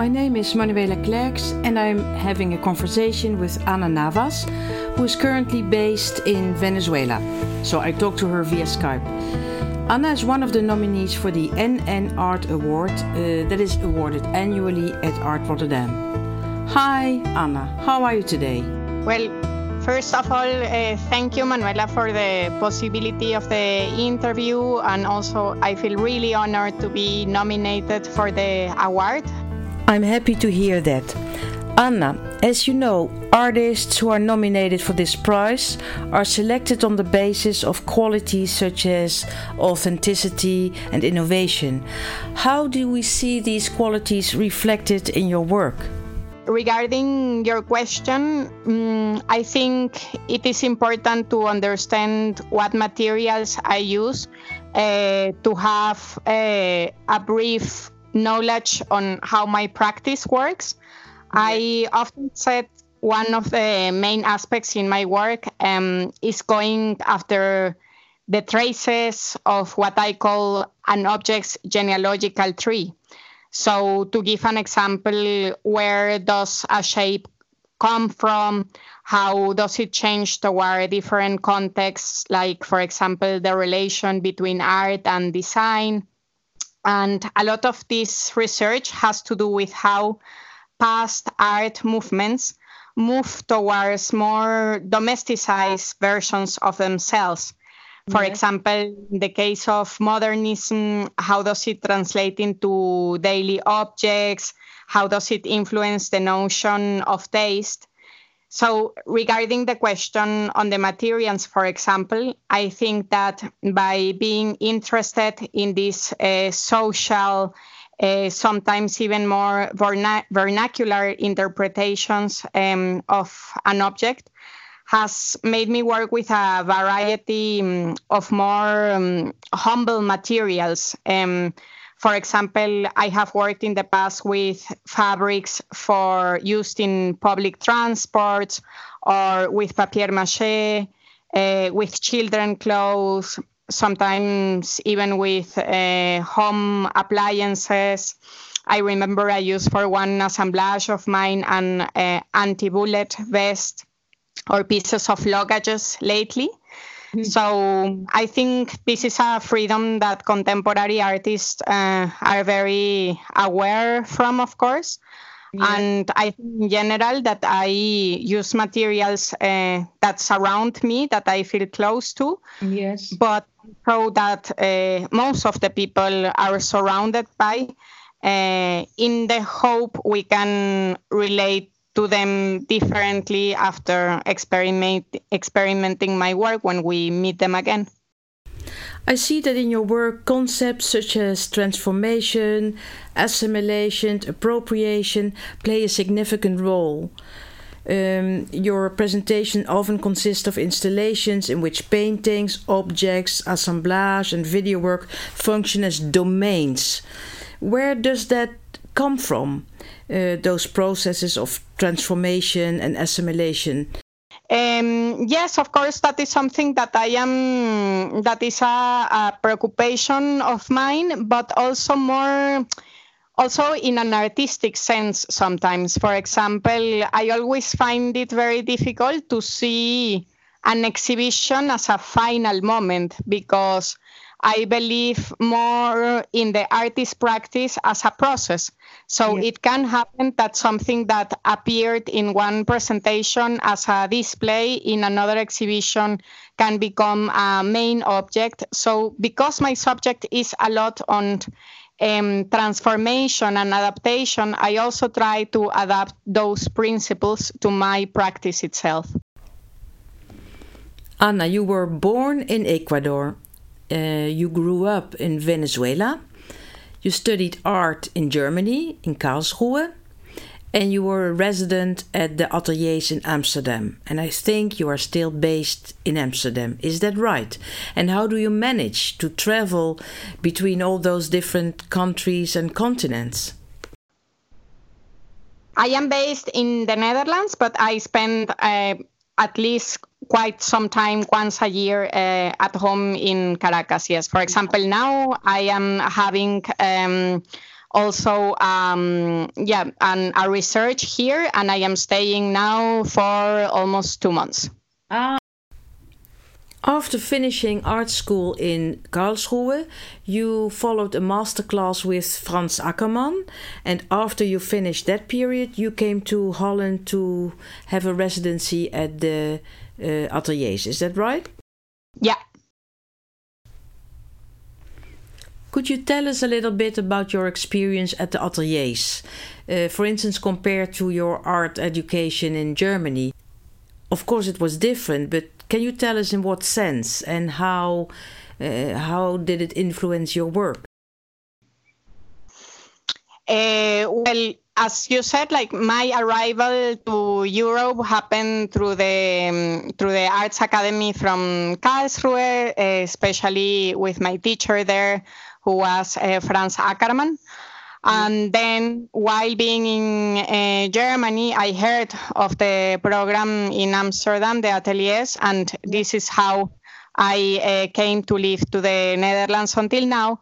My name is Manuela Klerks, and I'm having a conversation with Ana Navas, who is currently based in Venezuela. So I talked to her via Skype. Ana is one of the nominees for the NN Art Award uh, that is awarded annually at Art Rotterdam. Hi, Ana. How are you today? Well, First of all, uh, thank you, Manuela, for the possibility of the interview. And also, I feel really honored to be nominated for the award. I'm happy to hear that. Ana, as you know, artists who are nominated for this prize are selected on the basis of qualities such as authenticity and innovation. How do we see these qualities reflected in your work? regarding your question, um, I think it is important to understand what materials I use uh, to have a, a, brief knowledge on how my practice works. I often said one of the main aspects in my work um, is going after the traces of what I call an object's genealogical tree. So to give an example, where does a shape come from? How does it change toward different contexts, like, for example, the relation between art and design? And a lot of this research has to do with how past art movements move towards more domesticized versions of themselves. For yes. example, in the case of modernism, how does it translate into daily objects? How does it influence the notion of taste? So, regarding the question on the materials, for example, I think that by being interested in these uh, social, uh, sometimes even more verna- vernacular interpretations um, of an object, has made me work with a variety um, of more um, humble materials. For example, I have worked in the past with fabrics for used in public transport or with papier mache, uh, with children clothes, sometimes even with uh, home appliances. I remember I used for one assemblage of mine an uh, anti-bullet vest or pieces of luggages lately. So I think this is a freedom that contemporary artists uh, are very aware from, of course. Yeah. And I think in general that I use materials uh, that surround me, that I feel close to. Yes. But so that uh, most of the people are surrounded by, uh, in the hope we can relate to them differently after experiment, experimenting my work when we meet them again. I see that in your work, concepts such as transformation, assimilation, appropriation play a significant role. Um, your presentation often consists of installations in which paintings, objects, assemblage, and video work function as domains. Where does that come from? uh, those processes of transformation and assimilation? Um, yes, of course, that is something that I am, that is a, a preoccupation of mine, but also more, also in an artistic sense sometimes. For example, I always find it very difficult to see an exhibition as a final moment because I believe more in the artist practice as a process. So yeah. it can happen that something that appeared in one presentation as a display in another exhibition can become a main object. So because my subject is a lot on um, transformation and adaptation, I also try to adapt those principles to my practice itself. Ana, you were born in Ecuador uh, you grew up in Venezuela. You studied art in Germany, in Karlsruhe, and you were a resident at the ateliers in Amsterdam. And I think you are still based in Amsterdam. Is that right? And how do you manage to travel between all those different countries and continents? I am based in the Netherlands, but I spend uh, at least quite some time once a year uh, at home in Caracas. Yes, for example, now I am having um, also um, yeah and a research here and i am staying now for almost two months ah. After finishing art school in Karlsruhe, you followed a masterclass with franz ackermann and after you finished that period, you came to Holland to have a residency at the uh, ateliers. Is that right? Yeah. Could you tell us a little bit about your experience at the ateliers? Uh, for instance, compared to your art education in Germany. Of course, it was different, but can you tell us in what sense and how uh, how did it influence your work? Uh, well, as you said, like my arrival to Europe happened through the um, through the Arts Academy from Karlsruhe, especially with my teacher there, who was uh, Franz Ackermann. And then while being in uh, Germany, I heard of the program in Amsterdam, the Ateliers, and this is how I uh, came to live to the Netherlands until now.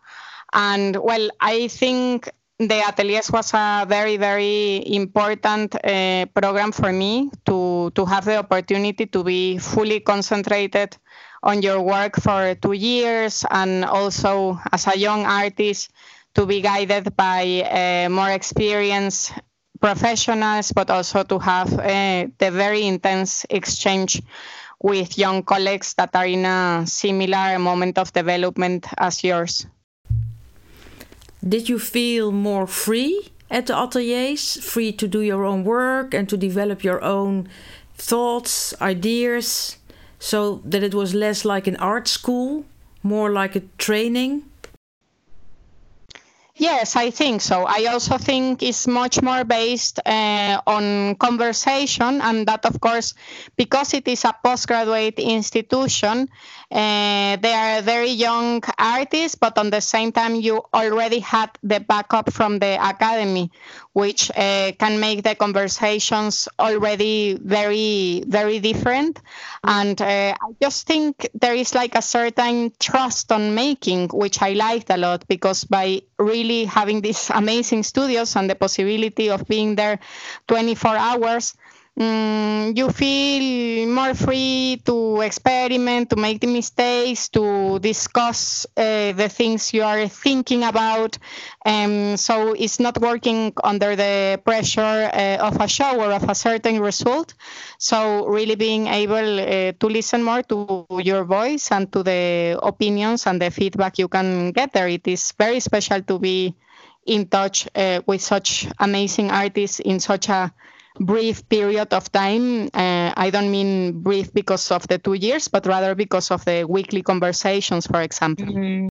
And well, I think the Ateliers was a very, very important uh, program for me to, to have the opportunity to be fully concentrated on your work for two years and also as a young artist to be guided by uh, more experienced professionals, but also to have uh, the very intense exchange with young colleagues that are in a similar moment of development as yours. Did you feel more free at the ateliers, free to do your own work and to develop your own thoughts, ideas, so that it was less like an art school, more like a training? Yes, I think so. I also think it's much more based uh, on conversation, and that, of course, because it is a postgraduate institution, uh, they are very young artists, but on the same time, you already had the backup from the academy, which uh, can make the conversations already very, very different. And uh, I just think there is like a certain trust on making, which I liked a lot because by really having these amazing studios and the possibility of being there 24 hours, um, you feel more free to experiment, to make the mistakes, to discuss uh, the things you are thinking about. Um, so it's not working under the pressure uh, of a show or of a certain result. So really being able uh, to listen more to your voice and to the opinions and the feedback you can get there. It is very special to be in touch uh, with such amazing artists in such a brief period of time. Uh, I don't mean brief because of the two years, but rather because of the weekly conversations, for example. Mm-hmm.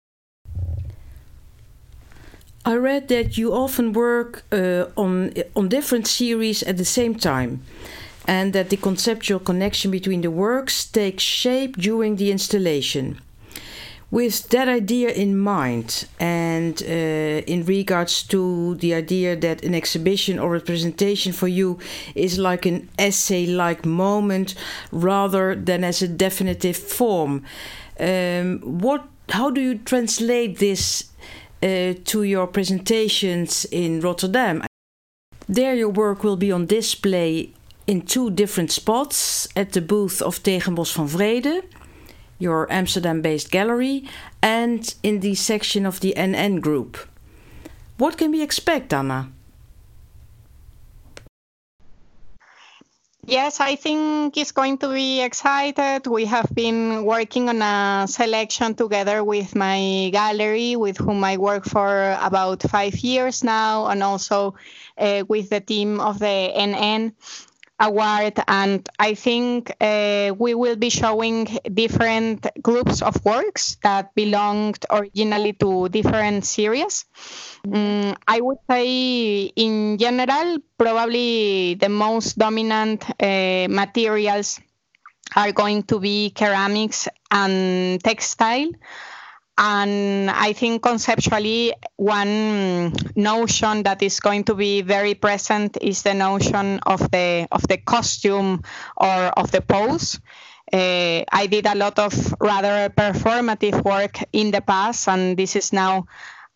I read that you often work uh, on on different series at the same time, and that the conceptual connection between the works takes shape during the installation. With that idea in mind, and uh, in regards to the idea that an exhibition or a presentation for you is like an essay like moment rather than as a definitive form, um, what, how do you translate this uh, to your presentations in Rotterdam? There, your work will be on display in two different spots at the booth of Tegenboschvanvreden your Amsterdam based gallery, and in the section of the NN group. What can we expect, Ana? Yes, I think it's going to be excited. We have been working on a selection together with my gallery, with whom I work for about five years now, and also uh, with the team of the NN award and i think uh, we will be showing different groups of works that belonged originally to different series. Um, i would say in general probably the most dominant uh, materials are going to be ceramics and textile and I think conceptually, one notion that is going to be very present is the notion of the of the costume or of the pose. Uh, I did a lot of rather performative work in the past, and this is now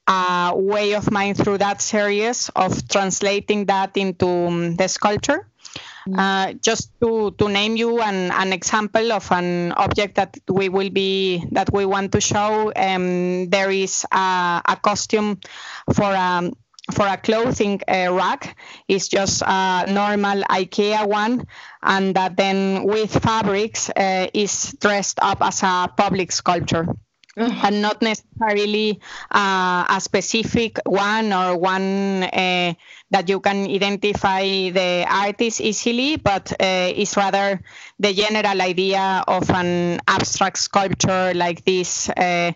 a way of mine through that series of translating that into um, the sculpture. Uh, just to, to name you an, an example of an object that we will be that we want to show, um, there is a, a costume for a um, for a clothing uh, rack it's just a normal IKEA one, and that then with fabrics uh, is dressed up as a public sculpture. And not necessarily uh, a specific one or one uh, that you can identify the artist easily, but uh, it's rather the general idea of an abstract sculpture like this uh,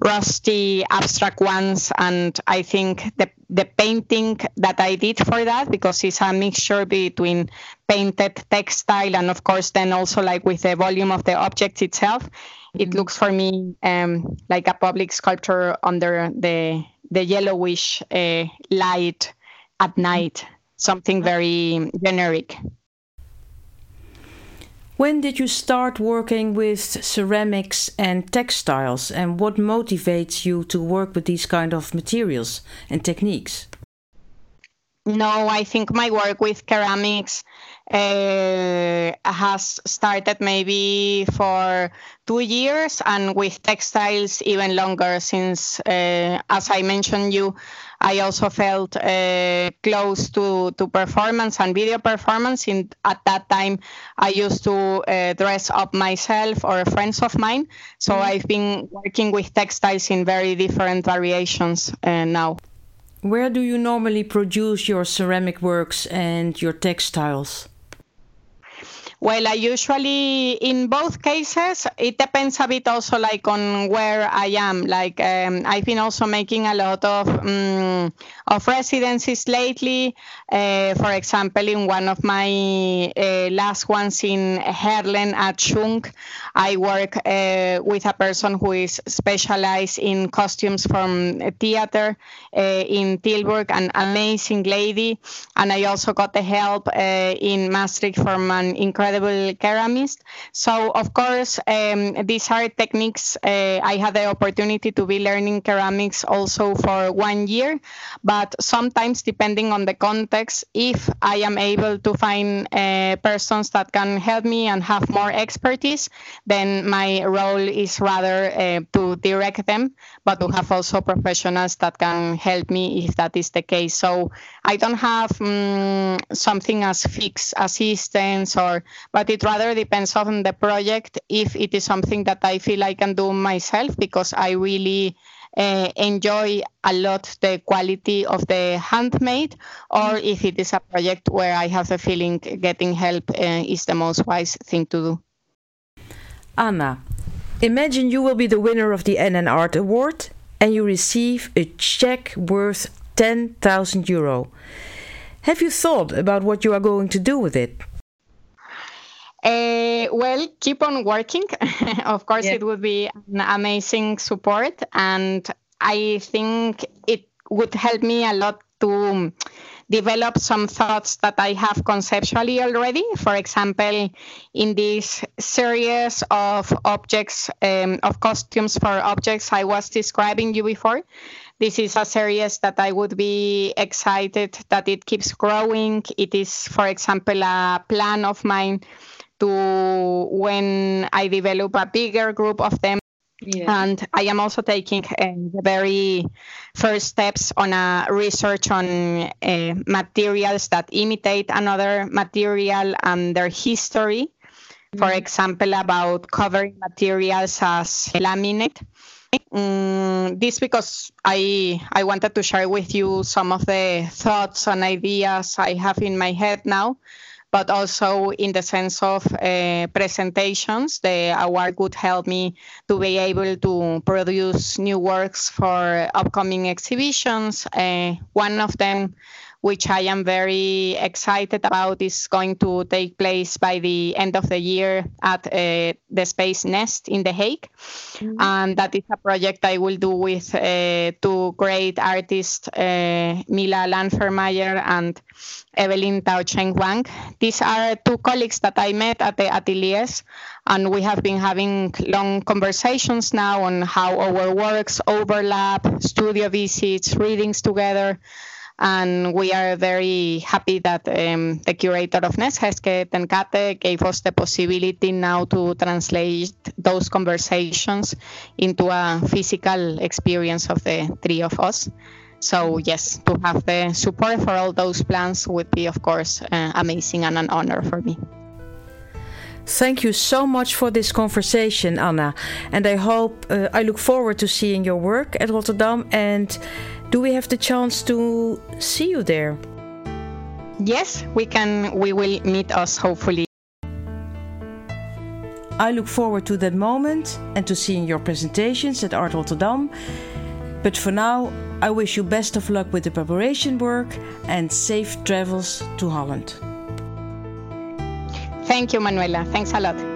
rusty abstract ones and i think the the painting that i did for that because it's a mixture between painted textile and of course then also like with the volume of the object itself. It looks for me um, like a public sculpture under the the yellowish uh, light at night something very generic when did you start working with ceramics and textiles, and what motivates you to work with these kind of materials and techniques? No, I think my work with ceramics uh, has started maybe for two years, and with textiles even longer. Since, uh, as I mentioned, you I also felt uh, close to, to performance and video performance. In, at that time, I used to uh, dress up myself or friends of mine. So mm-hmm. I've been working with textiles in very different variations uh, now. Where do you normally produce your ceramic works and your textiles? Well, I usually, in both cases, it depends a bit also like on where I am. Like um, I've been also making a lot of um, of residencies lately. Uh, for example, in one of my uh, last ones in Heerlen at Schunck, I work uh, with a person who is specialized in costumes from theater uh, in Tilburg, an amazing lady. And I also got the help uh, in Maastricht from an incredible incredible ceramist. So, of course, um, these are techniques. Uh, I had the opportunity to be learning ceramics also for one year, but sometimes, depending on the context, if I am able to find uh, persons that can help me and have more expertise, then my role is rather uh, to direct them, but to have also professionals that can help me if that is the case. So, I don't have um, something as fixed assistance or but it rather depends on the project if it is something that I feel I can do myself because I really uh, enjoy a lot the quality of the handmade, or if it is a project where I have the feeling getting help uh, is the most wise thing to do. Ana, imagine you will be the winner of the NN Art Award and you receive a check worth 10,000 euro. Have you thought about what you are going to do with it? Uh, well, keep on working. of course, yeah. it would be an amazing support, and I think it would help me a lot to develop some thoughts that I have conceptually already. For example, in this series of objects, um, of costumes for objects I was describing you before, this is a series that I would be excited that it keeps growing. It is, for example, a plan of mine to when I develop a bigger group of them. Yeah. And I am also taking uh, the very first steps on a research on uh, materials that imitate another material and their history. Mm-hmm. For example, about covering materials as laminate. Um, this because I I wanted to share with you some of the thoughts and ideas I have in my head now but also in the sense of uh, presentations. The award would help me to be able to produce new works for upcoming exhibitions. Uh, one of them which I am very excited about, is going to take place by the end of the year at uh, the Space Nest in The Hague. Mm-hmm. And that is a project I will do with uh, two great artists, uh, Mila Landfermeyer and Evelyn Taocheng Wang. These are two colleagues that I met at the ateliers, and we have been having long conversations now on how our works overlap, studio visits, readings together. And we are very happy that um, the curator of Nest, Heske Tenkate, gave us the possibility now to translate those conversations into a physical experience of the three of us. So yes, to have the support for all those plans would be, of course, uh, amazing and an honor for me. Thank you so much for this conversation, Ana. And I hope uh, I look forward to seeing your work at Rotterdam. And do we have the chance to see you there? Yes, we can. We will meet us hopefully. I look forward to that moment and to seeing your presentations at Art Rotterdam. But for now, I wish you best of luck with the preparation work and safe travels to Holland. Thank you, Manuela. Thanks a lot.